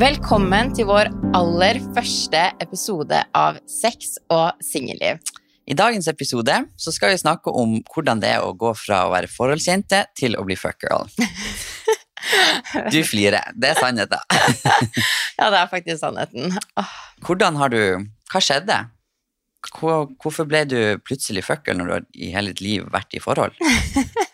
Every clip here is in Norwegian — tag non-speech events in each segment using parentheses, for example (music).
Velkommen til vår aller første episode av Sex og singelliv. I dagens episode så skal vi snakke om hvordan det er å gå fra å være forholdsjente til å bli fuckgirl. (laughs) Du flirer. Det er sannheten. (laughs) Ja, det er faktisk sannheten. Åh, Hvordan har du Hva skjedde? Hvor- Hvorfor ble du plutselig fuckgirl når du i hele ditt liv vært i forhold? (laughs)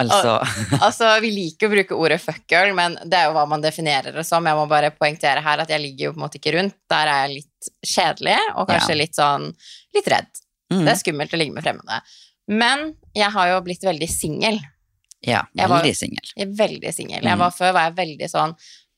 Altså Altså, Vi liker å bruke ordet fuckgirl, men det er jo hva man definerer det som. Jeg må bare poengtere her at jeg ligger jo på en måte ikke rundt. Der er jeg litt kjedelig, og kanskje Ja. litt sånn litt redd. mm, Det er skummelt å ligge med fremmede. Men jeg har jo blitt veldig singel. Ja, veldig singel. Veldig singel. Mm. Før var jeg veldig sånn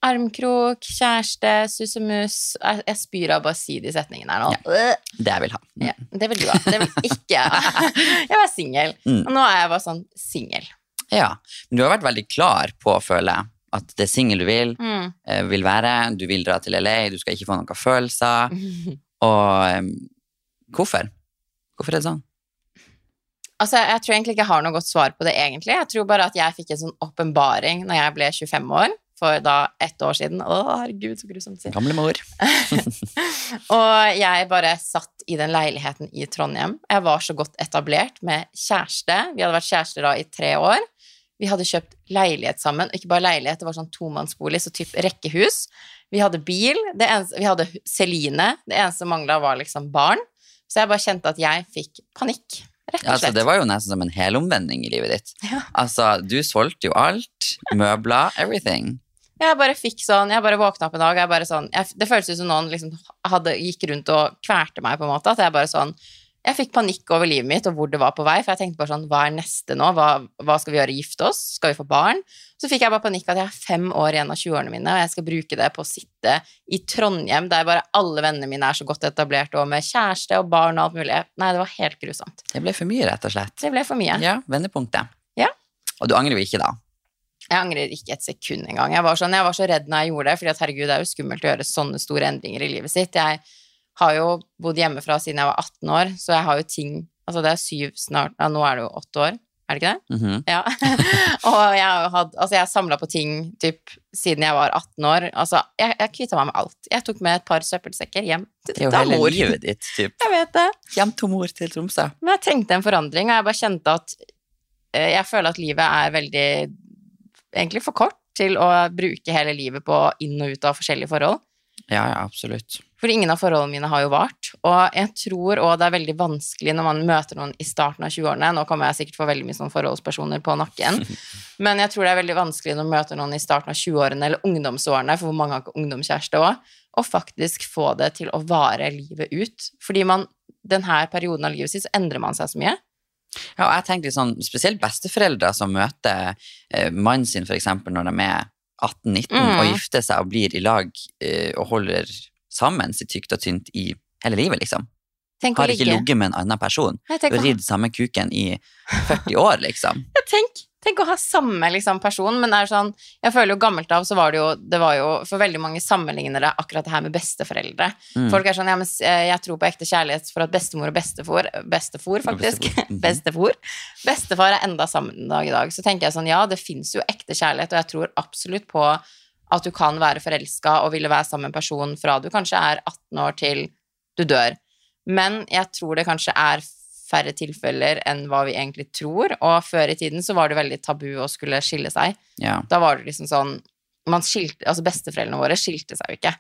armkrok, kjæreste, sussemus Jeg, jeg spyr av bare å si de setningene her nå. Ja, Det jeg vil ha. Ja, det vil du ha. Det vil ikke jeg. (laughs) Jeg var singel. Mm. Og nå er jeg bare sånn singel. Ja. Men du har vært veldig klar på, føler jeg, at det er singel du vil, Mm. eh, vil være. Du vil dra til LA, du skal ikke få noen følelser. (laughs) Og hvorfor? Hvorfor er det sånn? Altså, jeg tror egentlig ikke jeg har noe godt svar på det, egentlig. Jeg tror bare at jeg fikk en sånn åpenbaring når jeg ble 25 år, for da ett år siden. Å, herregud, så grusomt å si. Gamle mor. (laughs) Og jeg bare satt i den leiligheten i Trondheim. Jeg var så godt etablert med kjæreste. Vi hadde vært kjærester da i tre år. Vi hadde kjøpt leilighet sammen. Ikke bare leilighet, det var sånn tomannsbolig, så typ rekkehus. Vi hadde bil. Det eneste, vi hadde Celine. Det eneste som mangla, var liksom barn. Så jeg bare kjente at jeg fikk panikk, rett og Altså, slett. det var jo nesten som en helomvending i livet ditt. Ja. Altså, du solgte jo alt. Møbler, everything. Jeg bare fikk sånn, jeg bare våkna opp en dag, jeg bare sånn, jeg, det føltes ut som noen liksom hadde, gikk rundt og kvalte meg på en måte, at jeg bare sånn, jeg fikk panikk over livet mitt og hvor det var på vei, for jeg tenkte bare sånn, hva er neste nå? Hva, hva skal vi gjøre? Gifte oss? Skal vi få barn? Så fikk jeg bare panikk at jeg har fem år igjen av 20-årene mine, og jeg skal bruke det på å sitte i Trondheim, der bare alle vennene mine er så godt etablert, og med kjæreste og barn og alt mulig. Nei, det var helt grusomt. Det ble for mye, rett og slett. Det ble for mye. Ja, vendepunktet. Ja. Og du angrer jo ikke da. Jeg angrer ikke et sekund engang. Jeg var, sånn, jeg var så redd når jeg gjorde det, fordi at herregud, det er jo skummelt å gjøre sånne store endringer i livet sitt. Jeg har jo bodd hjemmefra siden jeg var 18 år, så jeg har jo ting Altså det er syv snart Ja, nå er det jo åtte år, er det ikke det? Mhm. Ja. (laughs) og jeg har jo hatt Altså, jeg samla på ting typ siden jeg var 18 år. Altså, jeg, jeg kvitta meg med alt. Jeg tok med et par søppelsekker hjem til Det er jo hele livet ditt, typ. Jeg vet det. Hjem til mor til Tromsø. Men jeg trengte en forandring, og jeg bare kjente at eh, Jeg føler at livet er veldig Egentlig for kort til å bruke hele livet på inn og ut av forskjellige forhold. Ja, ja, absolutt. For ingen av forholdene mine har jo vart. Og jeg tror òg det er veldig vanskelig når man møter noen i starten av 20-årene. Nå kommer jeg sikkert få veldig mye sånn forholdspersoner på nakken. (laughs) Men jeg tror det er veldig vanskelig når man møter noen i starten av 20-årene eller ungdomsårene, for hvor mange har ikke ungdomskjæreste òg, å faktisk få det til å vare livet ut. Fordi man denne perioden av livet sitt så endrer man seg så mye. Ja, og jeg tenker sånn, spesielt besteforeldre som møter eh, mannen sin, for eksempel, når de er 18-19 Mm. og gifter seg og blir i lag eh, og holder sammen sitt tykt og tynt i hele livet, liksom. Tenk Har ikke ligge ligget med en annen person og ridd samme kuken i 40 år, liksom. (laughs) ja, tenk, tenk å ha samme liksom, person, men det er sånn Jeg føler jo gammelt av så var det jo Det var jo for veldig mange sammenlignere akkurat det her med besteforeldre. Mm. Folk er sånn Ja, men eh, jeg tror på ekte kjærlighet for at bestemor og bestefar Bestefor, faktisk. (laughs) Mhm. Bestefar. Bestefar er enda sammen en dag i dag. Så tenker jeg sånn Ja, det fins jo ekte kjærlighet, og jeg tror absolutt på at du kan være forelska og ville være sammen med en person fra du kanskje er 18 år til du dør. Men jeg tror det kanskje er færre tilfeller enn hva vi egentlig tror. Og før i tiden så var det veldig tabu å skulle skille seg. Ja. Da var det liksom sånn man skilte, altså Besteforeldrene våre skilte seg jo ikke.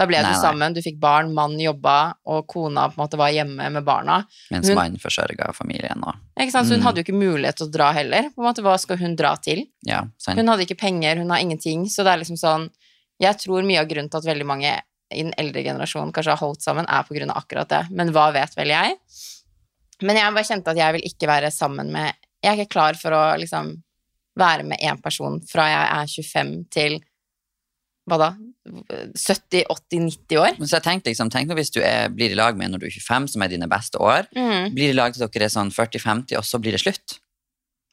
Da ble Nei, du nei. sammen, du fikk barn, mann jobba, og kona på en måte var hjemme med barna. Mens Hun- mannen forsørga familien og Ikke sant? Så hun Mm. hadde jo ikke mulighet til å dra heller. På en måte, Hva skal hun dra til? Ja, sant. Hun hadde ikke penger, hun har ingenting. Så det er liksom sånn Jeg tror mye av grunnen til at veldig mange i den eldre generasjonen kanskje har holdt sammen, er på grunn av akkurat det. Men hva vet vel jeg? Men jeg bare kjente at jeg vil ikke være sammen med Jeg er ikke klar for å liksom være med én person fra jeg er 25 til hva da? 70, 80, 90 år? Så jeg tenkte liksom, tenk nå hvis du er, blir i lag med når du er 25, som er dine beste år, Mm. blir i lag til dere er sånn 40-50, og så blir det slutt.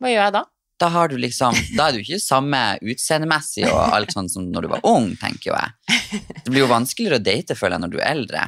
Hva gjør jeg da? Da, har du liksom, da er du ikke samme utseendemessig og alt sånn som når du var ung, tenker jo jeg. Det blir jo vanskeligere å date, føler jeg, når du er eldre.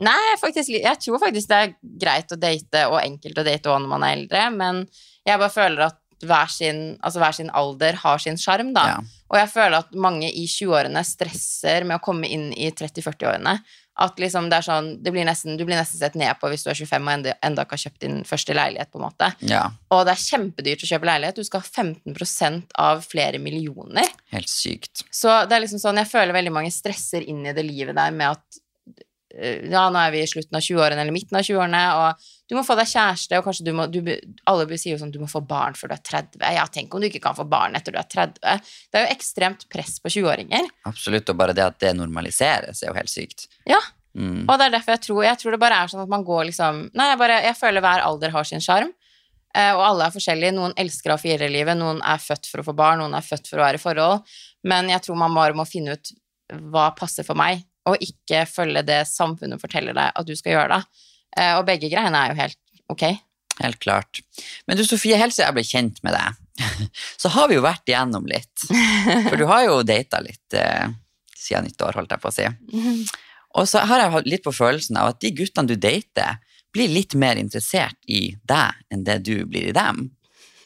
Nei, faktisk, jeg tror faktisk det er greit å date og enkelt å date òg når man er eldre, men jeg bare føler at hver sin, altså hver sin alder har sin sjarm, da. Ja. Og jeg føler at mange i 20-årene stresser med å komme inn i 30-40-årene. At liksom det er sånn, det blir nesten, Du blir nesten sett ned på hvis du er 25 og enda, enda ikke har kjøpt din første leilighet. på en måte. ja. Og det er kjempedyrt å kjøpe leilighet. Du skal ha 15% av flere millioner. Helt sykt. Så det er liksom sånn, jeg føler veldig mange stresser inn i det livet der med at ja, nå er vi i slutten av 20-årene eller midten av 20-årene, og du må få deg kjæreste, og kanskje du må du, Alle sier jo sånn du må få barn før du er 30. Ja, tenk om du ikke kan få barn etter du er 30. Det er jo ekstremt press på 20-åringer. Absolutt. Og bare det at det normaliseres, er jo helt sykt. Ja, Mm. og det er derfor jeg tror Jeg tror det bare er sånn at man går liksom Nei, jeg bare Jeg føler hver alder har sin sjarm. Eh, og alle er forskjellige. Noen elsker å ha firerlivet, noen er født for å få barn, noen er født for å være i forhold. Men jeg tror man bare må finne ut hva passer for meg, og ikke følge det samfunnet forteller deg at du skal gjøre. da. Eh, og begge greiene er jo helt ok. Helt klart. Men du Sofie, helt siden jeg ble kjent med deg, (laughs) så har vi jo vært igjennom litt. For du har jo data litt eh, siden nyttår, holdt jeg på å si. (laughs) Og så har jeg hatt litt på følelsen av at de guttene du dater, blir litt mer interessert i deg enn det du blir i dem.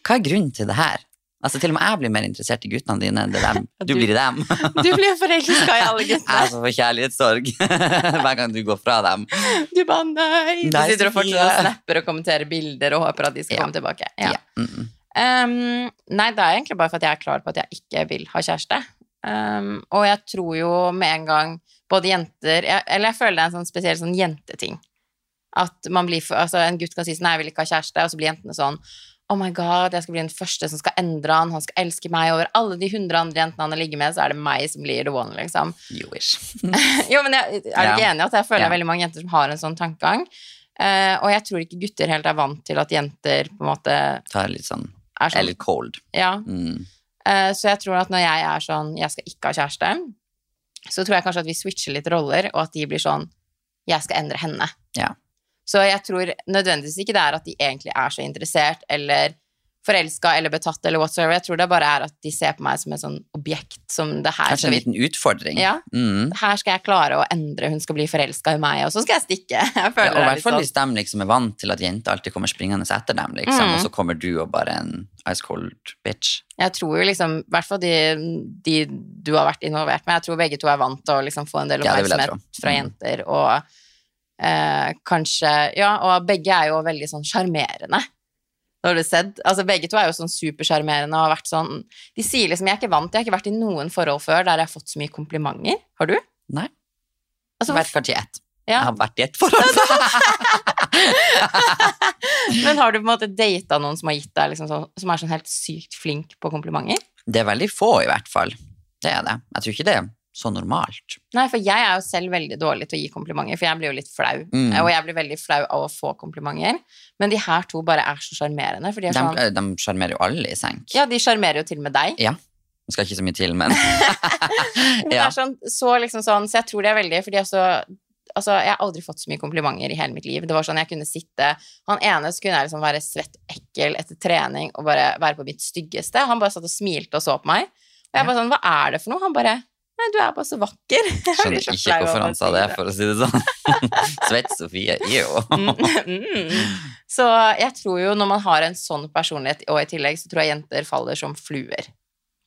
Hva er grunnen til det her? Altså Til og med jeg blir mer interessert i guttene dine enn det dem. (laughs) du Du- blir i dem. (laughs) Du blir forelska i alle (laughs) Jeg guttene. som får kjærlighetssorg hver gang du går fra dem. Du bare nei. Du sitter og fortsatt og snapper og kommenterer bilder og håper at de skal Ja. komme tilbake. Ja. Ja. Mm -mm. Um, nei, det er egentlig bare for at jeg er klar på at jeg ikke vil ha kjæreste. Um, og jeg tror jo med en gang både jenter jeg, Eller jeg føler det er en sånn spesiell sånn jenteting. At man blir for, altså En gutt kan si sånn 'nei, jeg vil ikke ha kjæreste', og så blir jentene sånn Oh my god, jeg skal bli den første som skal endre han, han skal elske meg over alle de hundre andre jentene han har ligget med, så er det meg som blir the one, liksom. You wish. (laughs) Jo, men jeg, er Ja. ikke enig i at jeg føler Ja. veldig mange jenter som har en sånn tankegang? Uh, og jeg tror ikke gutter helt er vant til at jenter på en måte Tar litt sånn er er sånn. litt cold. Ja, Mm. Uh, Så jeg tror at når jeg er sånn Jeg skal ikke ha kjæreste, så tror jeg kanskje at vi switcher litt roller, og at de blir sånn Jeg skal endre henne. Ja. Så jeg tror nødvendigvis ikke det er at de egentlig er så interessert eller forelska eller betatt eller whatsoever. Jeg tror det bare er at de ser på meg som et sånn objekt som det her Kanskje en liten utfordring. Ja. Mm. her skal jeg klare å endre, hun skal bli forelska i meg, og så skal jeg stikke. (laughs) Jeg Ja, føler og i er hvert fall sånn. hvis de liksom er vant til at jenter alltid kommer springende etter dem, liksom, Mm. og så kommer du og bare en ice cold bitch. Jeg tror jo liksom, i hvert fall de, de du har vært involvert med, jeg tror begge to er vant til å liksom få en del Ja, oppmerksomhet ja, fra Mm. jenter, og eh, kanskje Ja, og begge er jo veldig sånn sjarmerende. Har du sett? Altså, begge to er jo sånn supersjarmerende og har vært sånn De sier liksom Jeg er ikke vant, jeg har ikke vært i noen forhold før der jeg har fått så mye komplimenter. Har du? Nei. Altså, Vært kanskje i ett. ja. Jeg har vært i et forhold. (laughs) Men har du på en måte data noen som har gitt deg liksom som er sånn helt sykt flink på komplimenter? Det er veldig få, i hvert fall. Det er det. Jeg tror ikke det så normalt. Nei, for jeg er jo selv veldig dårlig til å gi komplimenter, for jeg blir jo litt flau. Mm. Og jeg blir veldig flau av å få komplimenter. Men de her to bare er så sjarmerende, de De sånn de sjarmerer jo alle i senk. Ja, de sjarmerer jo til og med deg. Ja. Det skal ikke så mye til, men (laughs) (laughs) det er sånn, så liksom sånn, så jeg tror det er veldig fordi jeg så Altså, jeg har aldri fått så mye komplimenter i hele mitt liv. Det var sånn jeg kunne sitte Han ene så kunne jeg liksom være svett og ekkel etter trening og bare være på mitt styggeste. Han bare satt og smilte og så på meg. Og jeg bare sånn Hva er det for noe? Han bare Nei, du er bare så vakker. (laughs) Jeg Skjønner ikke, ikke hvorfor han sa det, for å si det sånn. (laughs) Svett Sofie, jo. Mm, mm. Så jeg tror jo når man har en sånn personlighet, og i tillegg så tror jeg jenter faller som fluer.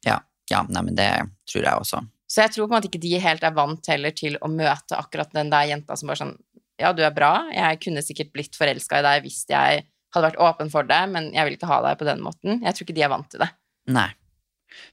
Ja, ja nei, men det tror jeg også. Så jeg tror på en måte ikke de helt er vant heller til å møte akkurat den der jenta som bare sånn Ja, du er bra, jeg kunne sikkert blitt forelska i deg hvis jeg hadde vært åpen for det, men jeg vil ikke ha deg på den måten. Jeg tror ikke de er vant til det. Nei.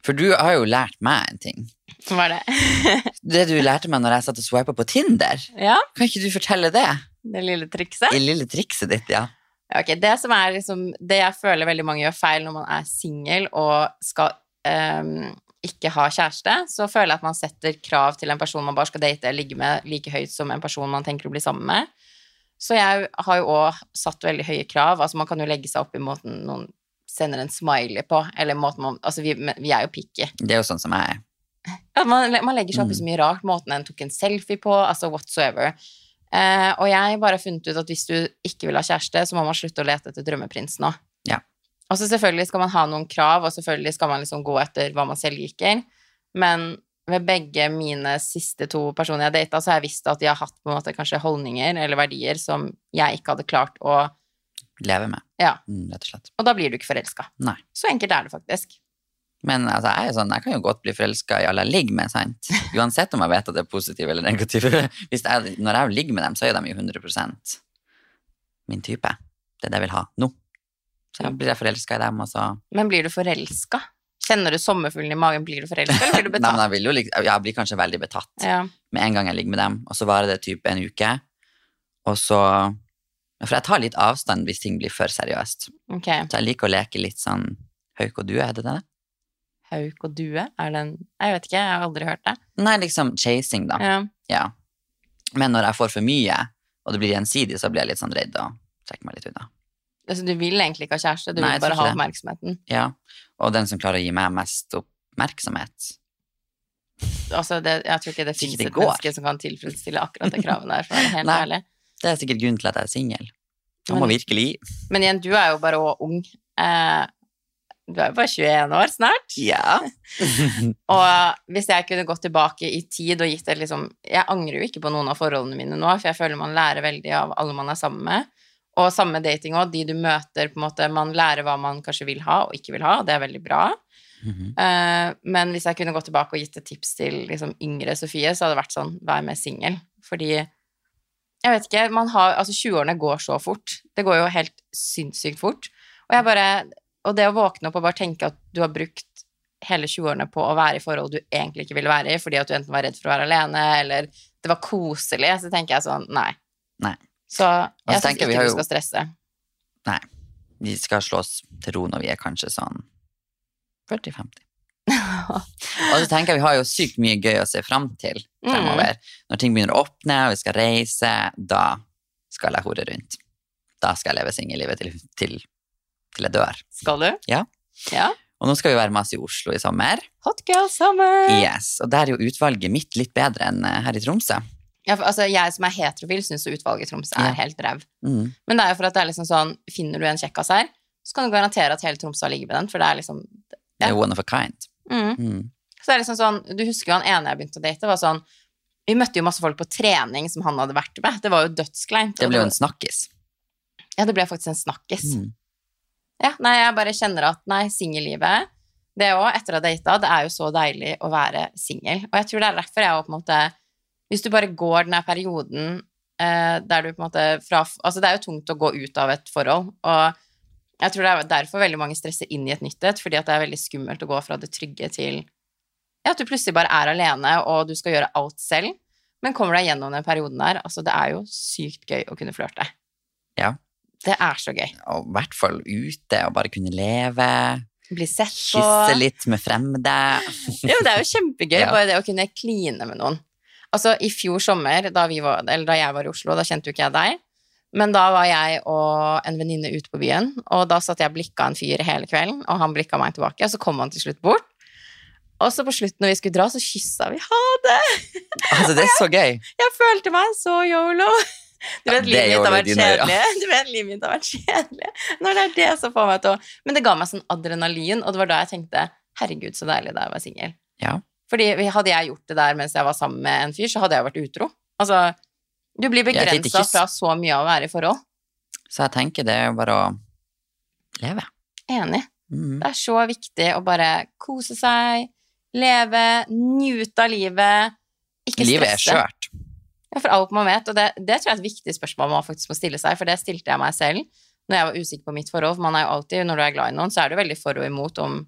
For du har jo lært meg en ting. Hva er det? (laughs) Det du lærte meg når jeg satt og swipa på Tinder. ja, Kan ikke du fortelle det? det lille trikset? Det lille trikset ditt, ja. Ok, det som er liksom Det jeg føler veldig mange gjør feil når man er singel og skal um, ikke ha kjæreste, så føler jeg at man setter krav til en person man bare skal date eller ligge med like høyt som en person man tenker å bli sammen med. Så jeg har jo òg satt veldig høye krav. Altså man kan jo legge seg opp i måten noen sender en smiley på, eller måten man Altså vi, vi er jo picky. Det er jo sånn som jeg er. Ja, man, man legger seg opp i Mm. så mye rart. Måten en tok en selfie på, altså whatsoever. Eh, og jeg har bare funnet ut at hvis du ikke vil ha kjæreste, så må man slutte å lete etter drømmeprinsen òg. Ja. Og så selvfølgelig skal man ha noen krav, og selvfølgelig skal man liksom gå etter hva man selv liker. Men ved begge mine siste to personer jeg har data, så har jeg visst at de har hatt på en måte kanskje holdninger eller verdier som jeg ikke hadde klart å leve med, Ja. mm, rett og slett. Og da blir du ikke forelska. Så enkelt er det faktisk. Men altså, jeg, er sånn, jeg kan jo godt bli forelska i alle jeg ligger med, sant? (laughs) Uansett om jeg vet at det er positive eller negative. (laughs) Jeg, når jeg ligger med dem, så er de jo 100 min type. Det er det jeg vil ha nå. Så jeg blir jeg forelska i dem, og så Men blir du forelska? Kjenner du sommerfuglen i magen? Blir du forelska, eller blir du (laughs) Nei, men betatt? jeg, vil jo, jeg blir kanskje veldig betatt Ja. med en gang jeg ligger med dem, og så varer det typ en uke. Og så For jeg tar litt avstand hvis ting blir for seriøst. Okay. Så jeg liker å leke litt sånn hauk og due, er det det? Hauk og due? Er det en Jeg vet ikke, jeg har aldri hørt det. Nei, liksom chasing, da. Ja. Ja. Men når jeg får for mye, og det blir gjensidig, så blir jeg litt sånn redd og trekker meg litt unna. Altså, du vil egentlig ikke ha kjæreste, du Nei, vil bare ha oppmerksomheten. Ja. Og den som klarer å gi meg mest oppmerksomhet. Altså, det, jeg tror ikke det ikke finnes et menneske som kan tilfredsstille akkurat det kravet der, for å være (laughs) helt Nei. ærlig. Det er sikkert grunnen til at jeg er singel. Man må Men- virkelig Men igjen, du er jo bare òg ung. Eh, du er jo bare 21 år snart. Ja. (laughs) Og hvis jeg kunne gått tilbake i tid og gitt det liksom Jeg angrer jo ikke på noen av forholdene mine nå, for jeg føler man lærer veldig av alle man er sammen med. Og samme dating òg. De du møter, på en måte Man lærer hva man kanskje vil ha og ikke vil ha, og det er veldig bra. Mm -hmm. uh, men hvis jeg kunne gått tilbake og gitt et tips til liksom, yngre Sofie, så hadde det vært sånn vær mer singel. Fordi jeg vet ikke, man har Altså, 20-årene går så fort. Det går jo helt sinnssykt fort. Og jeg bare Og det å våkne opp og bare tenke at du har brukt hele 20-årene på å være i forhold du egentlig ikke ville være i, fordi at du enten var redd for å være alene, eller det var koselig, så tenker jeg sånn Nei. Nei. Så så jeg syns vi ikke du jo- skal stresse. Nei. Vi skal slå oss til ro når vi er kanskje sånn 40-50. (laughs) Og så tenker jeg vi har jo sykt mye gøy å se fram til fremover. Når ting begynner å åpne, og vi skal reise, da skal jeg hore rundt. Da skal jeg leve singellivet til, til, til jeg dør. Skal du? Ja. ja. Og nå skal vi være masse i Oslo i sommer. Hot girl summer! Yes, Og der er jo utvalget mitt litt bedre enn eh, her i Tromsø. Ja, for, altså, jeg som er heterofil, syns utvalget i Tromsø er Ja. helt ræv. Mm. Men det er jo for at det er liksom sånn Finner du en kjekkas her, så kan du garantere at hele Tromsø har ligget med den, for det er liksom er one of a kind. Mm. Mm. Så det er liksom sånn Du husker jo han ene jeg begynte å date, var sånn Vi møtte jo masse folk på trening som han hadde vært med. Det var jo dødskleint. Det ble jo en snakkis. Ja, det ble faktisk en snakkis. Mm. Ja, nei, jeg bare kjenner at nei, singellivet Det òg, etter å ha data, det er jo så deilig å være singel. Og jeg tror det er derfor jeg òg på en måte Hvis du bare går den her perioden eh, der du på en måte fra Altså, det er jo tungt å gå ut av et forhold, og jeg tror det er derfor veldig mange stresser inn i et nytt et, fordi at det er veldig skummelt å gå fra det trygge til ja, at du plutselig bare er alene, og du skal gjøre alt selv. Men kommer deg gjennom den perioden der, altså det er jo sykt gøy å kunne flørte. Ja. Det er så gøy. Og i hvert fall ute og bare kunne leve. Bli sett på. Kysse litt med fremmede. (laughs) Jo, det er jo kjempegøy, Ja. bare det å kunne kline med noen. Altså, i fjor sommer, da, vi var, eller da jeg var i Oslo, da kjente jo ikke jeg deg, men da var jeg og en venninne ute på byen, og da satt jeg og blikka en fyr hele kvelden, og han blikka meg tilbake, og så kom han til slutt bort. Og så på slutten når vi skulle dra, så kyssa vi. Ha det! Altså, det er så gøy. (laughs) Jeg følte meg så yolo. Du vet, livet mitt har vært kjedelig. Du vet, livet mitt har vært kjedelig. Når det er det som får meg til å Men det ga meg sånn adrenalin, og det var da jeg tenkte herregud, så deilig det er å være singel. Ja. Fordi hadde jeg gjort det der mens jeg var sammen med en fyr, så hadde jeg vært utro. Altså, du blir begrensa fra så mye av å være i forhold. Så jeg tenker det er bare å leve. Enig. Mm. Det er så viktig å bare kose seg, leve, nyte av livet. Ikke Livet er stresse. skjørt. Ja, for alt man vet, og det, det tror jeg er et viktig spørsmål man faktisk må stille seg, for det stilte jeg meg selv når jeg var usikker på mitt forhold. For man er jo alltid, når du er glad i noen, så er du veldig for og imot om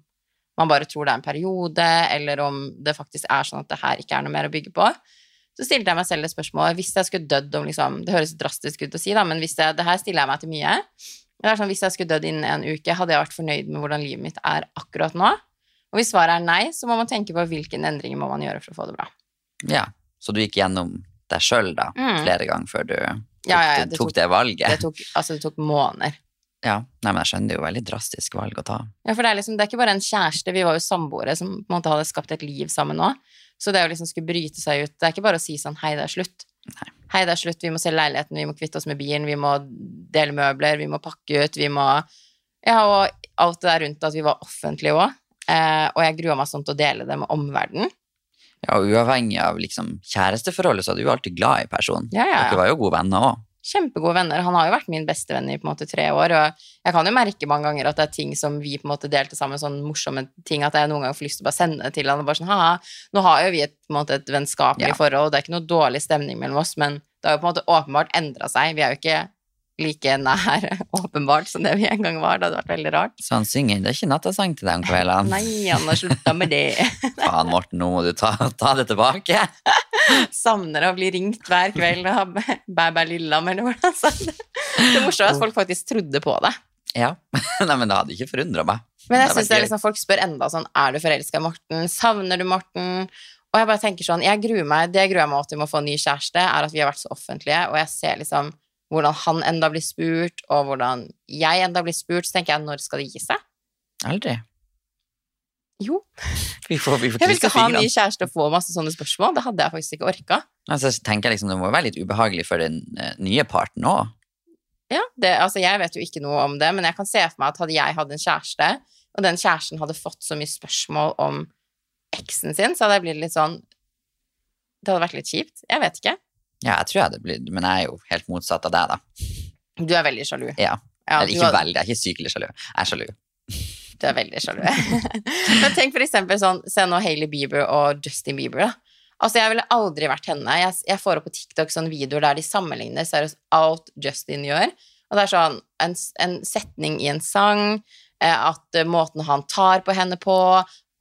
man bare tror det er en periode, eller om det faktisk er sånn at det her ikke er noe mer å bygge på. Så stilte jeg meg selv det spørsmålet hvis jeg skulle dødd om liksom Det høres drastisk ut å si, da, men hvis jeg, det her stiller jeg meg til mye. Det er sånn, Hvis jeg skulle dødd innen en uke, hadde jeg vært fornøyd med hvordan livet mitt er akkurat nå? Og hvis svaret er nei, så må man tenke på hvilke endringer må man gjøre for å få det bra. Ja. Så du gikk gjennom deg sjøl da, Mm. flere ganger før du tok, Ja, ja, det tok tok- det valget? Det tok, altså, det tok måneder. Ja. Nei, men jeg skjønner det er jo veldig drastisk valg å ta. Ja, for det er liksom, det er ikke bare en kjæreste, vi var jo samboere som på en måte hadde skapt et liv sammen nå. Så det å liksom skulle bryte seg ut, det er ikke bare å si sånn hei, det er slutt. Nei. Hei, det er slutt, vi må selge leiligheten, vi må kvitte oss med bilen, vi må dele møbler, vi må pakke ut, vi må Ja, og alt det der rundt at vi var offentlige òg. Eh, og jeg grua meg sånn til å dele det med omverdenen. Ja, og uavhengig av liksom kjæresteforholdet, så er du jo alltid glad i personen. Ja, ja, Dere var jo gode venner òg. Kjempegode venner. Han har jo vært min beste venn i på en måte tre år, og jeg kan jo merke mange ganger at det er ting som vi på en måte delte sammen, sånn morsomme ting, at jeg noen ganger får lyst til å bare sende til han og bare sånn ha Nå har jo vi et, på en måte, et vennskapelig Ja. forhold, det er ikke noe dårlig stemning mellom oss, men det har jo på en måte åpenbart endra seg. Vi er jo ikke like nær, (laughs) åpenbart, som det vi en gang var. Det hadde vært veldig rart. Så han synger det er ikke nattasang til deg om kveldene. Nei, han har slutta med det. (laughs) Faen, Morten, nå må du ta, ta det tilbake. (laughs) Savner å bli ringt hver kveld og ha bæ, bæ, Lillam, eller hvordan sa han det? Det morsomme er at folk faktisk trodde på det. Ja. Nei, men det hadde ikke forundra meg. Men jeg syns liksom, folk spør enda sånn Er du forelska i Morten? Savner du Morten? Og jeg bare tenker sånn jeg gruer meg, Det jeg gruer meg til med å få en ny kjæreste, er at vi har vært så offentlige, og jeg ser liksom hvordan han enda blir spurt, og hvordan jeg enda blir spurt. Så tenker jeg, når skal det gi seg? Aldri. Jo. Vi får, vi får Jeg vil ikke ha ny kjæreste og få masse sånne spørsmål. Det hadde jeg faktisk ikke orka. Altså, så tenker jeg liksom, det må være litt ubehagelig for den eh, nye parten òg. Ja, det, altså jeg vet jo ikke noe om det, men jeg kan se for meg at hadde jeg hatt en kjæreste, og den kjæresten hadde fått så mye spørsmål om eksen sin, så hadde jeg blitt litt sånn Det hadde vært litt kjipt. Jeg vet ikke. Ja, jeg tror jeg det blir, men jeg er jo helt motsatt av deg, da. Du er veldig sjalu. Ja. Ja, Eller ikke har... veldig, jeg er ikke sykelig sjalu. Jeg er sjalu. Du er veldig sjalu. (laughs) Men tenk for eksempel sånn, se nå Hailey Bieber og Justin Bieber, da. Altså, jeg ville aldri vært henne. Jeg, jeg får opp på TikTok sånne videoer der de sammenligner seriøst alt Justin gjør. Og det er sånn en, en setning i en sang, eh, at eh, måten han tar på henne på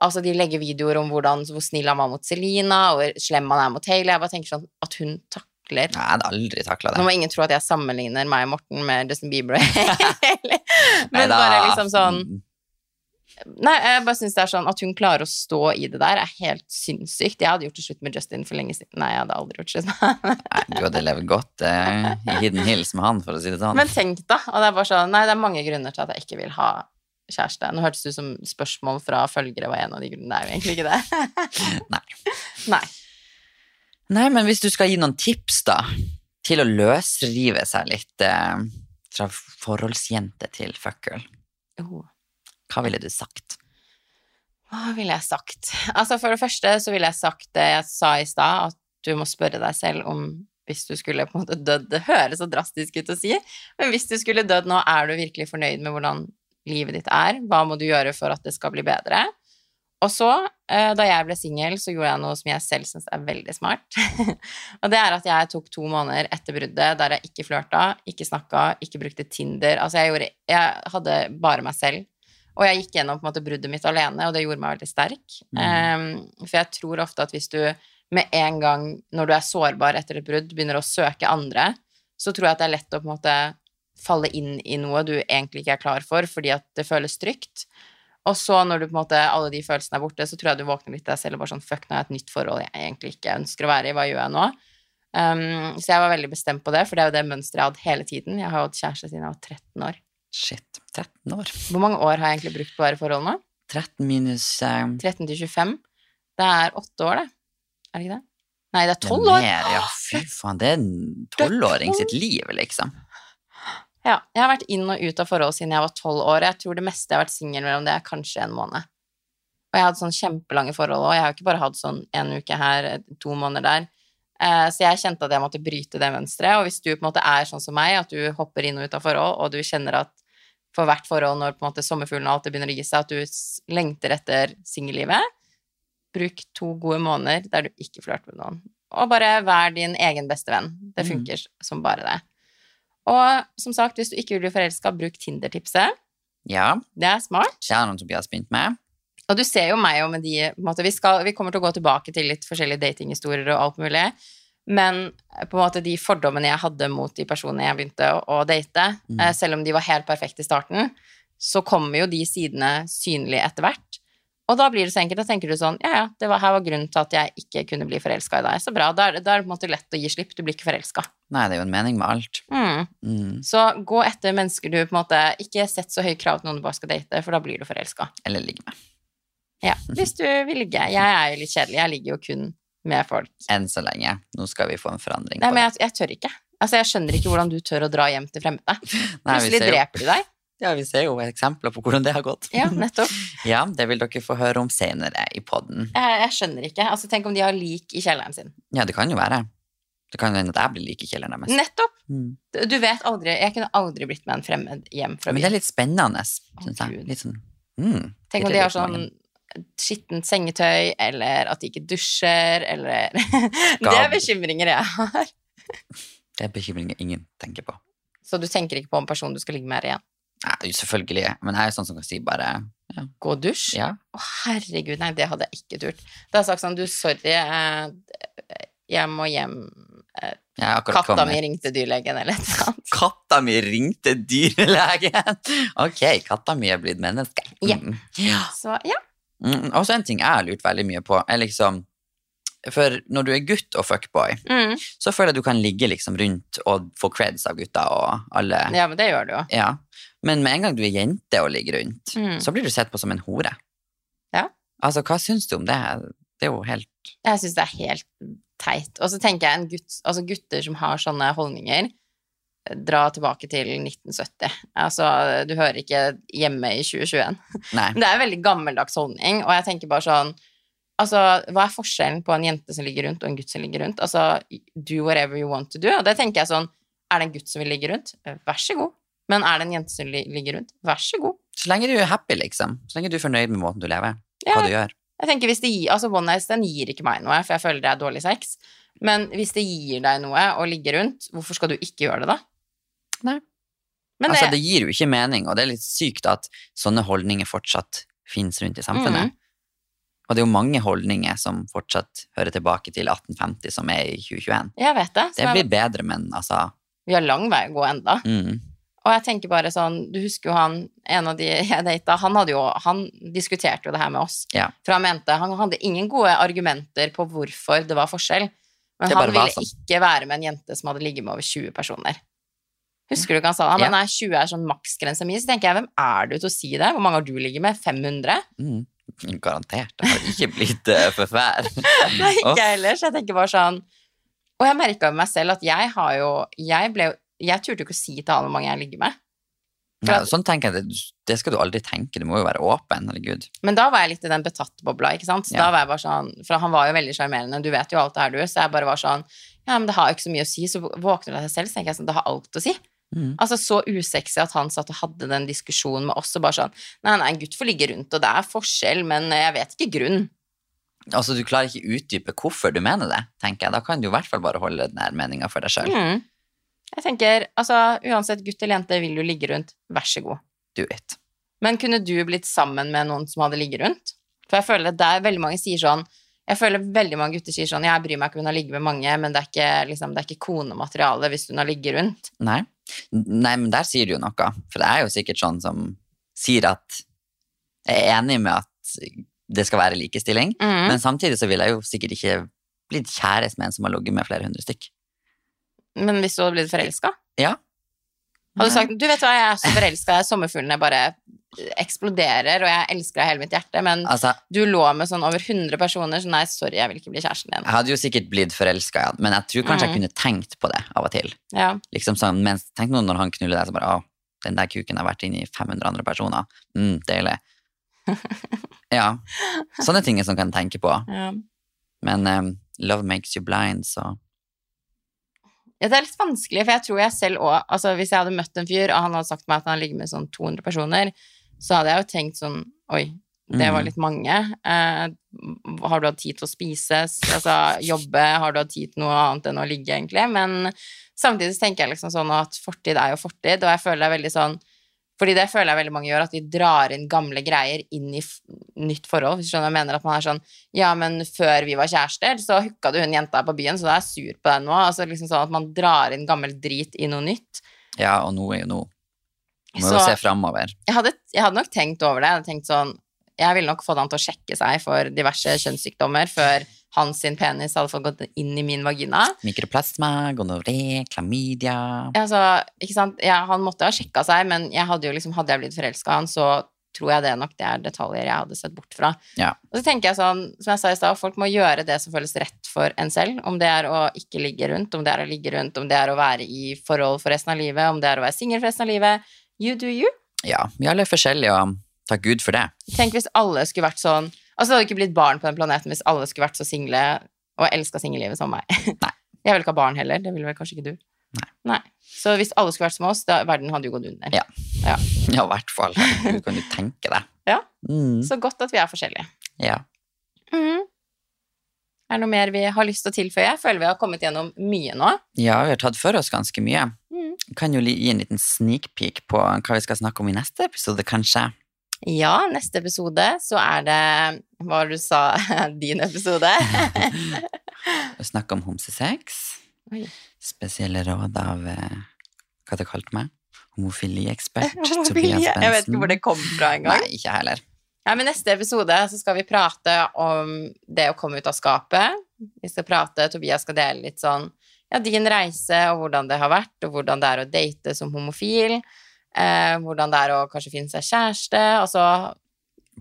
Altså, de legger videoer om hvordan, hvor snill han var mot Selina, og hvor slem han er mot Hailey. Jeg bare tenker sånn at hun takler Nei, Jeg hadde aldri takla det. Nå må ingen tro at jeg sammenligner meg og Morten med Justin Bieber. (laughs) Men bare liksom sånn Mm. Nei, jeg bare synes det er sånn at hun klarer å stå i det der, er helt sinnssykt. Jeg hadde gjort det slutt med Justin for lenge siden. Nei, jeg hadde aldri gjort slutt med Nei, du hadde levd godt eh, i Hidden Hills med han, for å si det sånn. Men tenk, da. Og det er bare sånn Nei, det er mange grunner til at jeg ikke vil ha kjæreste. Nå hørtes det ut som spørsmål fra følgere var en av de grunnene. Det er jo egentlig ikke det. (laughs) Nei. Nei. Nei, men hvis du skal gi noen tips, da, til å løsrive seg litt eh, fra forholdsjente til fuckgirl, Oh. hva ville du sagt? Hva ville jeg sagt? Altså, for det første så ville jeg sagt det jeg sa i stad, at du må spørre deg selv om hvis du skulle på en måte dødd Det høres så drastisk ut å si, men hvis du skulle dødd nå, er du virkelig fornøyd med hvordan livet ditt er? Hva må du gjøre for at det skal bli bedre? Og så, eh, da jeg ble singel, så gjorde jeg noe som jeg selv syns er veldig smart. (laughs) og det er at jeg tok to måneder etter bruddet der jeg ikke flørta, ikke snakka, ikke brukte Tinder. Altså, jeg, gjorde, jeg hadde bare meg selv. Og jeg gikk gjennom på en måte bruddet mitt alene, og det gjorde meg veldig sterk. Ehm, for jeg tror ofte at hvis du med en gang, når du er sårbar etter et brudd, begynner å søke andre, så tror jeg at det er lett å på en måte falle inn i noe du egentlig ikke er klar for, fordi at det føles trygt. Og så når du på en måte, alle de følelsene er borte, så tror jeg du våkner litt deg selv og bare sånn Fuck, nå er jeg et nytt forhold jeg egentlig ikke ønsker å være i. Hva gjør jeg nå? Um, så jeg var veldig bestemt på det, for det er jo det mønsteret jeg har hatt hele tiden. Jeg har jo hatt kjæreste siden jeg var 13 år. Shit, 13 år. Hvor mange år har jeg egentlig brukt på å være i forhold nå? 13 minus um... 13 til 25. Det er åtte år, det. Er det ikke det? Nei, det er det er tolv år. Ja, fy faen. Det er en tolvåring sitt liv, liksom. Ja, jeg har vært inn og ut av forhold siden jeg var tolv år. Jeg tror det meste jeg har vært singel mellom det, er kanskje en måned. Og jeg har hatt sånn kjempelange forhold òg. Jeg har jo ikke bare hatt sånn en uke her, to måneder der. Eh, Så jeg kjente at jeg måtte bryte det mønsteret. Og hvis du på en måte er sånn som meg, at du hopper inn og ut av forhold, og du kjenner at for hvert forhold, når på en måte sommerfuglen og alt det begynner å gi seg, at du lengter etter singellivet, bruk to gode måneder der du ikke flørter med noen. Og bare vær din egen beste venn. Det Mm. funker som bare det. Og som sagt, hvis du ikke vil bli forelska, bruk Tinder-tipset. Ja, Det er smart. det er noe Tobias begynt med. Og du ser jo meg og med de måte, vi, skal, vi kommer til å gå tilbake til litt forskjellige datinghistorier og alt mulig. Men på en måte de fordommene jeg hadde mot de personene jeg begynte å, å date, Mm. eh, selv om de var helt perfekte i starten, så kommer jo de sidene synlig etter hvert. Og da blir det så enkelt. Da tenker du sånn Ja, ja, det var, her var grunnen til at jeg ikke kunne bli forelska i deg. Så bra. Da er, det- da er det på en måte lett å gi slipp. Du blir ikke forelska. Nei, det er jo en mening med alt. Mm. Mm. Så gå etter mennesker du på en måte Ikke sett så høye krav til noen du bare skal date, for da blir du forelska. Eller ligge med. Ja, hvis du vil ligge. Jeg er jo litt kjedelig. Jeg ligger jo kun med folk. Enn så lenge. Nå skal vi få en forandring Nei, men jeg, jeg tør ikke. Altså, jeg skjønner ikke hvordan du tør å dra hjem til fremmede. (laughs) Plutselig dreper de deg. Ja, vi ser jo eksempler på hvordan det har gått. Ja, nettopp. (laughs) Ja, det vil dere få høre om senere i podden. Jeg, jeg skjønner ikke. Altså, tenk om de har lik i kjelleren sin. Ja, det kan jo være. Det kan hende at jeg blir lik i kjelleren deres. Nettopp! Mm. Du vet aldri Jeg kunne aldri blitt med en fremmed hjem fra byen. Men det er litt spennende, syns jeg. Litt sånn mm, Tenk om de har sånn skittent sengetøy, eller at de ikke dusjer, eller (laughs) Det er bekymringer jeg har. Det er bekymringer ingen tenker på. Så du tenker ikke på om personen du skal ligge med, er igjen. Nei, selvfølgelig. Men jeg er sånn som kan si bare Gå og dusj? ja. Å, herregud, nei, det hadde jeg ikke turt. Da har jeg sagt sånn, du, sorry, eh, jeg må hjem. Eh, Katta mi ringte dyrlegen, eller et eller annet. Katta mi ringte dyrlegen! (laughs) Ok, katta mi er blitt menneske. Ja. Mm. ja. Så ja. Mm, også en ting jeg har lurt veldig mye på, er liksom For når du er gutt og fuckboy, Mm. så føler jeg du kan ligge liksom rundt og få creds av gutta og alle. ja, men det gjør du jo. Ja. Men med en gang du er jente og ligger rundt, Mm. så blir du sett på som en hore. Ja. Altså, hva syns du om det? Det er jo helt Jeg syns det er helt teit. Og så tenker jeg en gutt, altså gutter som har sånne holdninger, dra tilbake til 1970. Altså, du hører ikke hjemme i 2021. Nei. Det er en veldig gammeldags holdning, og jeg tenker bare sånn Altså, hva er forskjellen på en jente som ligger rundt, og en gutt som ligger rundt? Altså, do whatever you want to do. Og det tenker jeg sånn Er det en gutt som vil ligge rundt? Vær så god. Men er det en jente som ligger rundt? Vær så god. Så lenge du er happy, liksom. Så lenge du er fornøyd med måten du lever. Ja. Hva du gjør. Jeg tenker hvis det gir, altså One night stand gir ikke meg noe, for jeg føler det er dårlig sex. Men hvis det gir deg noe å ligge rundt, hvorfor skal du ikke gjøre det da? Nei. Men altså, det, det gir jo ikke mening, og det er litt sykt at sånne holdninger fortsatt finnes rundt i samfunnet. Mhm. Og det er jo mange holdninger som fortsatt hører tilbake til 1850, som er i 2021. jeg vet det. Det blir bedre, men altså vi har lang vei å gå enda. mm, Og jeg tenker bare sånn, du husker jo han, en av de jeg data, han hadde jo, han diskuterte jo det her med oss. Ja. For han mente, han hadde ingen gode argumenter på hvorfor det var forskjell. Men han ville sånn. ikke være med en jente som hadde ligget med over 20 personer. Husker du hva han sa? Han Ja. nei, 20 er sånn maksgrensa min. Så tenker jeg, hvem er du til å si det? Hvor mange har du ligget med? 500? mm, Garantert. Det har ikke blitt uh, for fær. (laughs) Nei, ikke jeg heller. Så jeg tenker bare sånn Og jeg merka med meg selv at jeg har jo Jeg ble jo Jeg turte jo ikke å si til han hvor mange jeg ligger med. Ja, sånn tenker jeg, det, det skal du aldri tenke. Du må jo være åpen. Herregud. Men da var jeg litt i den betatt-bobla, ikke sant. Ja. da var jeg bare sånn For han var jo veldig sjarmerende, du vet jo alt det her, du. Så jeg bare var sånn Ja, men det har jo ikke så mye å si. Så våkner du deg selv, så tenker jeg sånn Det har alt å si. Mm. Altså så usexy at han satt og hadde den diskusjonen med oss og bare sånn Nei, nei, en gutt får ligge rundt, og det er forskjell, men jeg vet ikke grunn. Altså, du klarer ikke utdype hvorfor du mener det, tenker jeg. Da kan du i hvert fall bare holde den her meninga for deg sjøl. Mm. Jeg tenker, altså uansett gutt eller jente, vil du ligge rundt, vær så god. Do it. Men kunne du blitt sammen med noen som hadde ligget rundt? For jeg føler det er veldig mange sier sånn Jeg føler veldig mange gutter sier sånn Jeg bryr meg ikke om hun har ligget med mange, men det er ikke, liksom, det er ikke konemateriale hvis hun har ligget rundt. Nei. Nei, men der sier du jo noe. For det er jo sikkert sånn som sier at Jeg er enig med at det skal være likestilling, Mm. men samtidig så vil jeg jo sikkert ikke blitt kjæreste med en som har ligget med flere hundre stykk. Men hvis du hadde blitt forelska? Ja. Hadde du sagt du vet hva, jeg er så forelska, sommerfuglene bare eksploderer, og jeg elsker deg hele mitt hjerte, men Altså, du lå med sånn over 100 personer, så nei, sorry, jeg vil ikke bli kjæresten din. jeg hadde jo sikkert blitt forelska, ja, men jeg tror kanskje jeg Mm. kunne tenkt på det av og til. Ja. Liksom sånn, mens, tenk nå når han knuller deg, så bare Å, den der kuken har vært inni 500 andre personer. Mm, deilig. (laughs) ja. Sånne ting er som kan tenke på. ja. Men um, love makes you blind, så Ja, det er litt vanskelig, for jeg tror jeg selv òg altså, Hvis jeg hadde møtt en fyr, og han hadde sagt meg at han ligger med sånn 200 personer, så hadde jeg jo tenkt sånn Oi, det var Mm. litt mange. Eh, har du hatt tid til å spise? Altså jobbe? Har du hatt tid til noe annet enn å ligge, egentlig? Men samtidig tenker jeg liksom sånn at fortid er jo fortid, og jeg føler det er veldig sånn fordi det føler jeg veldig mange gjør, at de drar inn gamle greier inn i nytt forhold. Hvis du skjønner jeg mener, at man er sånn Ja, men før vi var kjærester, så hooka du hun jenta på byen, så da er jeg sur på deg nå. Altså liksom sånn at man drar inn gammel drit i noe nytt. Ja, og nå er jo nå. Må jo se framover. Jeg hadde, jeg hadde nok tenkt over det. Jeg hadde tenkt sånn Jeg ville nok fått han til å sjekke seg for diverse kjønnssykdommer før hans sin penis hadde fått gått inn i min vagina. Mikroplasma, gonoré, klamydia Altså, ikke sant? Ja, han måtte ha sjekka seg, men jeg hadde jo liksom, hadde jeg blitt forelska i han, så tror jeg det nok det er detaljer jeg hadde sett bort fra. Ja. Og så tenker jeg sånn, som jeg sa i stad, folk må gjøre det som føles rett for en selv. Om det er å ikke ligge rundt, om det er å ligge rundt, om det er å være i forhold for resten av livet, om det er å være singel for resten av livet. You do you. Ja, vi alle er forskjellige, og takk Gud for det. Tenk hvis alle skulle vært sånn Altså, det hadde ikke blitt barn på den planeten hvis alle skulle vært så single og elska singellivet som meg. (laughs) Nei. Jeg vil ikke ha barn heller, det vil vel kanskje ikke du? Nei. Nei. Så hvis alle skulle vært som oss, da verden hadde jo gått under. Ja. Ja, i hvert fall. Du kan jo tenke deg. (laughs) Ja. Mm. Så godt at vi er forskjellige. Ja. Mm. Er det noe mer vi har lyst til å tilføye? Jeg føler vi har kommet gjennom mye nå. ja, vi har tatt for oss ganske mye. Mm. Kan jo gi en liten sneak peek på hva vi skal snakke om i neste episode, kanskje. Ja, neste episode så er det Hva du sa? (laughs) Din episode? (laughs) Å snakke om homsesex. Oi. Spesielle råd av hva Hva du kalt meg? Homofiliekspert (laughs) Homofili. Tobias Bensen. Jeg vet ikke hvor det kom fra engang. Nei, ikke heller. Ja, men neste episode så skal vi prate om det å komme ut av skapet. Vi skal prate, Tobias skal dele litt sånn ja, din reise og hvordan det har vært, og hvordan det er å date som homofil. Eh, hvordan det er å kanskje finne seg kjæreste. Og så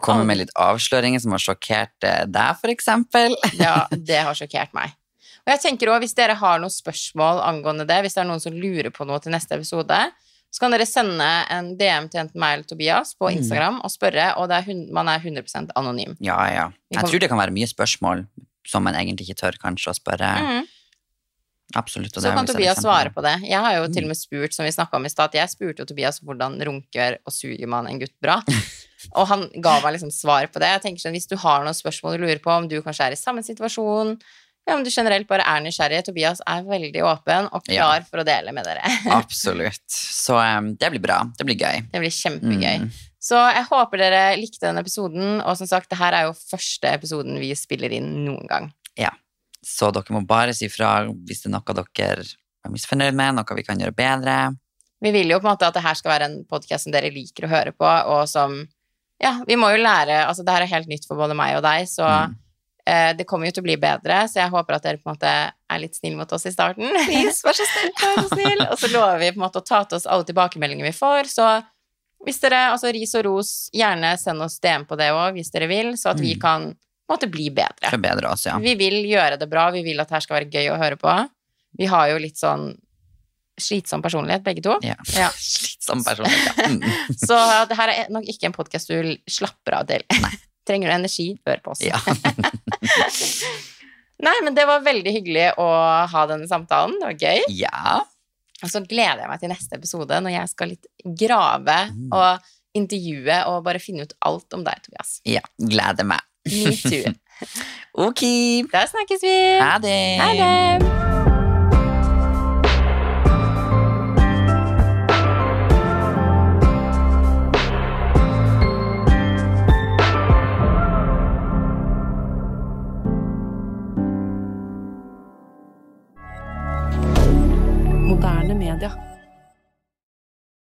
Komme med litt avsløringer som har sjokkert eh, deg, eksempel. (laughs) Ja, (laughs) det har sjokkert meg. Og jeg tenker også, hvis dere har noen spørsmål angående det, hvis det er noen som lurer på noe til neste episode, så kan dere sende en DM til enten meg eller Tobias på Mm. Instagram og spørre, og det er man er 100% anonym. Ja, ja. Jeg tror det kan være mye spørsmål som man egentlig ikke tør kanskje å spørre. Mm. Absolutt. Så kan Tobias svare på. det. Jeg har jo til Mm. og med spurt, som vi snakka om i stad, jeg spurte jo Tobias hvordan runker og suger man en gutt bra. (laughs) Og han ga meg liksom svar på det. Jeg tenker sånn, Hvis du har noen spørsmål du lurer på, om du kanskje er i samme situasjon, ja, om du generelt bare er nysgjerrig, Tobias er veldig åpen og Ja. klar for å dele med dere. (laughs) Absolutt. Så um, det blir bra. Det blir gøy. Det blir kjempegøy. Mm. Så jeg håper dere likte denne episoden, og som sagt, det her er jo første episoden vi spiller inn noen gang. Så dere må bare si fra hvis det er noe dere er misfornøyd med, noe vi kan gjøre bedre. Vi vil jo på en måte at det her skal være en podkast som dere liker å høre på, og som Ja, vi må jo lære Altså, det her er helt nytt for både meg og deg, så Mm. eh, det kommer jo til å bli bedre, så jeg håper at dere på en måte er litt snille mot oss i starten. (laughs) Please, vær så snill. Vær så snill. (laughs) Og så lover vi på en måte å ta til oss alle tilbakemeldinger vi får, så hvis dere, altså ris og ros, gjerne send oss DM på det òg, hvis dere vil, så at vi Mm. kan måte bli bedre. Forbedre oss, ja. Vi vil gjøre det bra, vi vil at her skal være gøy å høre på. Vi har jo litt sånn slitsom personlighet, begge to. ja. Ja. (laughs) Slitsom personlighet. Ja. Mm. (laughs) Så det her er nok ikke en podkast du slapper av til. (laughs) Trenger du energi, hør på oss. ja. Nei, men det var veldig hyggelig å ha denne samtalen. Det var gøy. ja. Og så gleder jeg meg til neste episode, når jeg skal litt grave Mm. og intervjue og bare finne ut alt om deg, Tobias. Ja. Gleder meg. Me too. (laughs) Ok. Da snakkes vi! Ha det. Ha det! Moderne media.